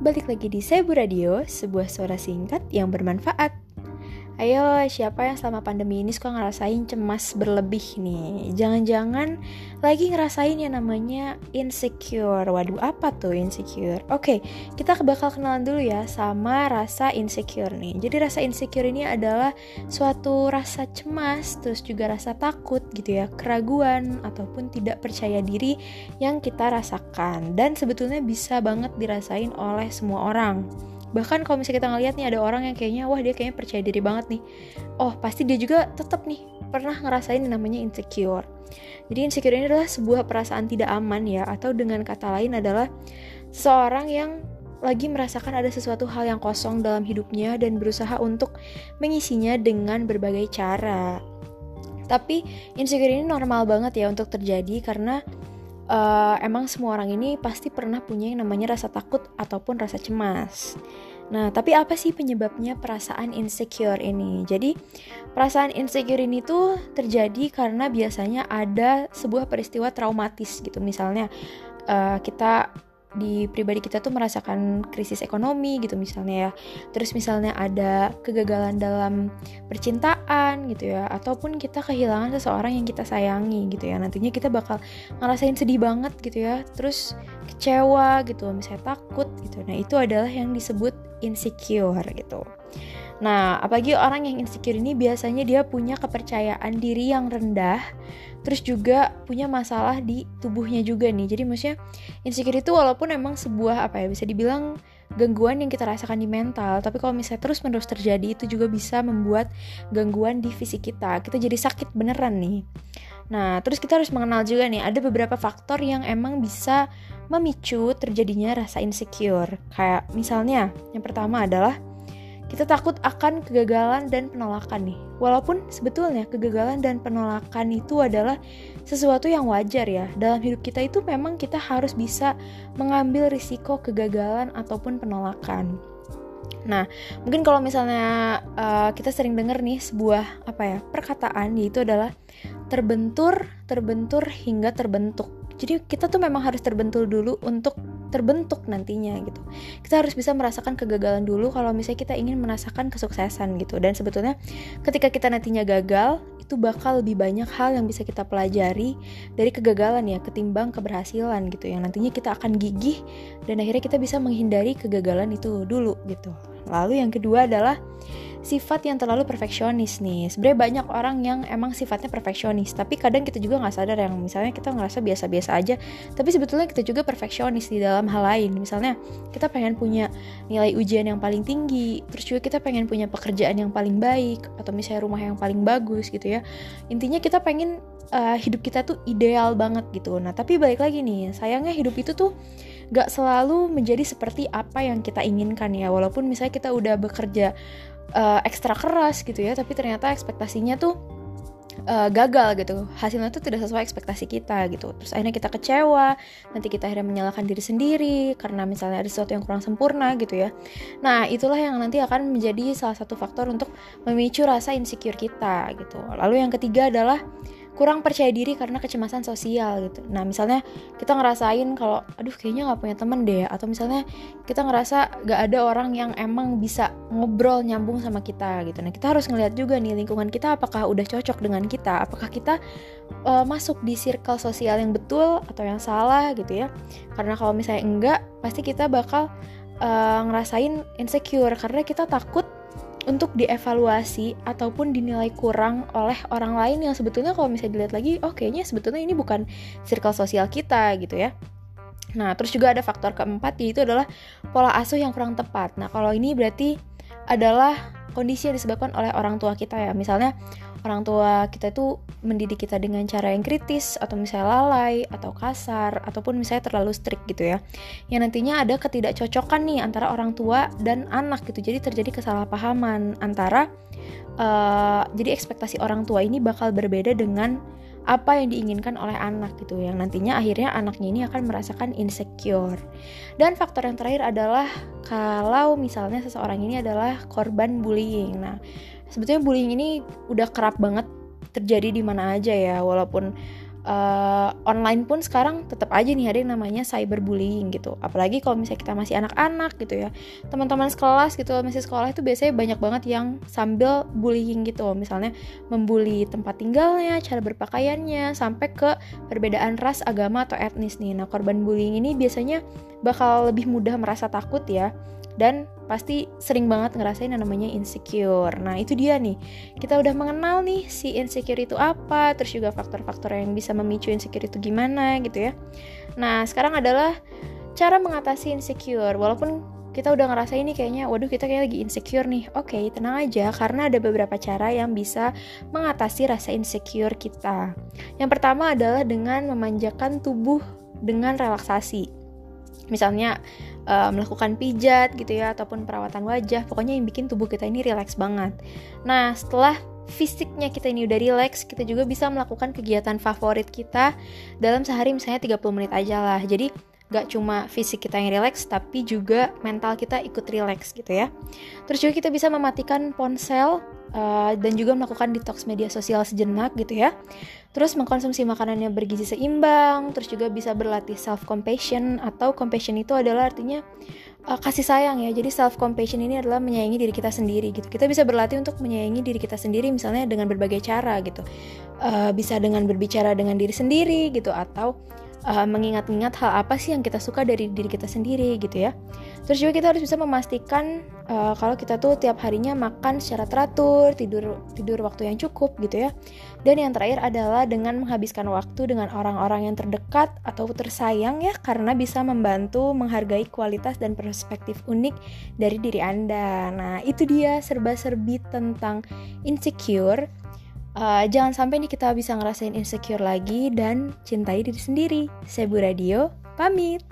balik lagi di Sebu Radio, sebuah suara singkat yang bermanfaat. Ayo, siapa yang selama pandemi ini suka ngerasain cemas berlebih nih? Jangan-jangan lagi ngerasain yang namanya insecure. Waduh, apa tuh insecure? Oke, kita bakal kenalan dulu ya sama rasa insecure nih. Jadi rasa insecure ini adalah suatu rasa cemas, terus juga rasa takut gitu ya, keraguan ataupun tidak percaya diri yang kita rasakan. Dan sebetulnya bisa banget dirasain oleh semua orang bahkan kalau misalnya kita ngeliat nih ada orang yang kayaknya wah dia kayaknya percaya diri banget nih. Oh pasti dia juga tetap nih pernah ngerasain namanya insecure. Jadi insecure ini adalah sebuah perasaan tidak aman ya atau dengan kata lain adalah seorang yang lagi merasakan ada sesuatu hal yang kosong dalam hidupnya dan berusaha untuk mengisinya dengan berbagai cara. Tapi insecure ini normal banget ya untuk terjadi karena uh, emang semua orang ini pasti pernah punya yang namanya rasa takut ataupun rasa cemas. Nah, tapi apa sih penyebabnya perasaan insecure ini? Jadi, perasaan insecure ini tuh terjadi karena biasanya ada sebuah peristiwa traumatis gitu. Misalnya, uh, kita di pribadi kita tuh merasakan krisis ekonomi gitu misalnya ya. Terus misalnya ada kegagalan dalam percintaan gitu ya ataupun kita kehilangan seseorang yang kita sayangi gitu ya. Nantinya kita bakal ngerasain sedih banget gitu ya terus kecewa gitu misalnya takut gitu. Nah itu adalah yang disebut insecure gitu Nah, apalagi orang yang insecure ini biasanya dia punya kepercayaan diri yang rendah, terus juga punya masalah di tubuhnya juga nih. Jadi maksudnya insecure itu walaupun emang sebuah apa ya bisa dibilang gangguan yang kita rasakan di mental, tapi kalau misalnya terus-menerus terjadi itu juga bisa membuat gangguan di fisik kita. Kita jadi sakit beneran nih. Nah, terus kita harus mengenal juga nih ada beberapa faktor yang emang bisa memicu terjadinya rasa insecure. Kayak misalnya yang pertama adalah kita takut akan kegagalan dan penolakan nih. Walaupun sebetulnya kegagalan dan penolakan itu adalah sesuatu yang wajar ya. Dalam hidup kita itu memang kita harus bisa mengambil risiko kegagalan ataupun penolakan. Nah, mungkin kalau misalnya uh, kita sering dengar nih sebuah apa ya perkataan yaitu adalah terbentur, terbentur hingga terbentuk. Jadi kita tuh memang harus terbentur dulu untuk terbentuk nantinya gitu. Kita harus bisa merasakan kegagalan dulu kalau misalnya kita ingin merasakan kesuksesan gitu. Dan sebetulnya ketika kita nantinya gagal, itu bakal lebih banyak hal yang bisa kita pelajari dari kegagalan ya ketimbang keberhasilan gitu. Yang nantinya kita akan gigih dan akhirnya kita bisa menghindari kegagalan itu dulu gitu. Lalu yang kedua adalah sifat yang terlalu perfeksionis nih. Sebenarnya banyak orang yang emang sifatnya perfeksionis, tapi kadang kita juga nggak sadar yang misalnya kita ngerasa biasa-biasa aja, tapi sebetulnya kita juga perfeksionis di dalam hal lain. Misalnya kita pengen punya nilai ujian yang paling tinggi, terus juga kita pengen punya pekerjaan yang paling baik, atau misalnya rumah yang paling bagus gitu ya. Intinya kita pengen uh, hidup kita tuh ideal banget gitu. Nah tapi balik lagi nih, sayangnya hidup itu tuh gak selalu menjadi seperti apa yang kita inginkan ya. Walaupun misalnya kita udah bekerja uh, ekstra keras gitu ya tapi ternyata ekspektasinya tuh uh, gagal gitu. Hasilnya tuh tidak sesuai ekspektasi kita gitu. Terus akhirnya kita kecewa nanti kita akhirnya menyalahkan diri sendiri karena misalnya ada sesuatu yang kurang sempurna gitu ya. Nah itulah yang nanti akan menjadi salah satu faktor untuk memicu rasa insecure kita gitu. Lalu yang ketiga adalah kurang percaya diri karena kecemasan sosial gitu. Nah misalnya kita ngerasain kalau aduh kayaknya nggak punya temen deh, atau misalnya kita ngerasa gak ada orang yang emang bisa ngobrol nyambung sama kita gitu. Nah kita harus ngeliat juga nih lingkungan kita apakah udah cocok dengan kita, apakah kita uh, masuk di circle sosial yang betul atau yang salah gitu ya. Karena kalau misalnya enggak, pasti kita bakal uh, ngerasain insecure karena kita takut untuk dievaluasi ataupun dinilai kurang oleh orang lain yang sebetulnya kalau misalnya dilihat lagi oh kayaknya sebetulnya ini bukan circle sosial kita gitu ya Nah, terus juga ada faktor keempat yaitu adalah pola asuh yang kurang tepat. Nah, kalau ini berarti adalah kondisi yang disebabkan oleh orang tua kita ya. Misalnya orang tua kita itu mendidik kita dengan cara yang kritis atau misalnya lalai atau kasar ataupun misalnya terlalu strict gitu ya yang nantinya ada ketidakcocokan nih antara orang tua dan anak gitu jadi terjadi kesalahpahaman antara uh, jadi ekspektasi orang tua ini bakal berbeda dengan apa yang diinginkan oleh anak gitu yang nantinya akhirnya anaknya ini akan merasakan insecure. Dan faktor yang terakhir adalah kalau misalnya seseorang ini adalah korban bullying. Nah sebetulnya bullying ini udah kerap banget terjadi di mana aja ya walaupun uh, online pun sekarang tetap aja nih ada yang namanya cyberbullying gitu. Apalagi kalau misalnya kita masih anak-anak gitu ya. Teman-teman sekelas gitu masih sekolah itu biasanya banyak banget yang sambil bullying gitu misalnya membuli tempat tinggalnya cara berpakaiannya sampai ke perbedaan ras agama atau etnis nih. Nah korban bullying ini biasanya bakal lebih mudah merasa takut ya dan pasti sering banget ngerasain yang namanya insecure. Nah, itu dia nih. Kita udah mengenal nih si insecure itu apa, terus juga faktor-faktor yang bisa memicu insecure itu gimana gitu ya. Nah, sekarang adalah cara mengatasi insecure. Walaupun kita udah ngerasa ini kayaknya, waduh kita kayak lagi insecure nih. Oke, okay, tenang aja karena ada beberapa cara yang bisa mengatasi rasa insecure kita. Yang pertama adalah dengan memanjakan tubuh dengan relaksasi. Misalnya uh, melakukan pijat gitu ya ataupun perawatan wajah pokoknya yang bikin tubuh kita ini rileks banget. Nah setelah fisiknya kita ini udah rileks kita juga bisa melakukan kegiatan favorit kita dalam sehari misalnya 30 menit aja lah. Jadi gak cuma fisik kita yang rileks tapi juga mental kita ikut rileks gitu ya. Terus juga kita bisa mematikan ponsel uh, dan juga melakukan detox media sosial sejenak gitu ya. Terus mengkonsumsi makanan yang bergizi seimbang terus juga bisa berlatih self compassion atau compassion itu adalah artinya uh, kasih sayang ya. Jadi self compassion ini adalah menyayangi diri kita sendiri gitu. Kita bisa berlatih untuk menyayangi diri kita sendiri misalnya dengan berbagai cara gitu. Uh, bisa dengan berbicara dengan diri sendiri gitu atau uh, mengingat-ingat hal apa sih yang kita suka dari diri kita sendiri gitu ya. Terus juga kita harus bisa memastikan uh, kalau kita tuh tiap harinya makan secara teratur, tidur tidur waktu yang cukup gitu ya. Dan yang terakhir adalah dengan menghabiskan waktu dengan orang-orang yang terdekat atau tersayang ya karena bisa membantu menghargai kualitas dan perspektif unik dari diri Anda. Nah, itu dia serba-serbi tentang insecure uh, jangan sampai nih kita bisa ngerasain insecure lagi dan cintai diri sendiri. Saya Bu Radio, pamit.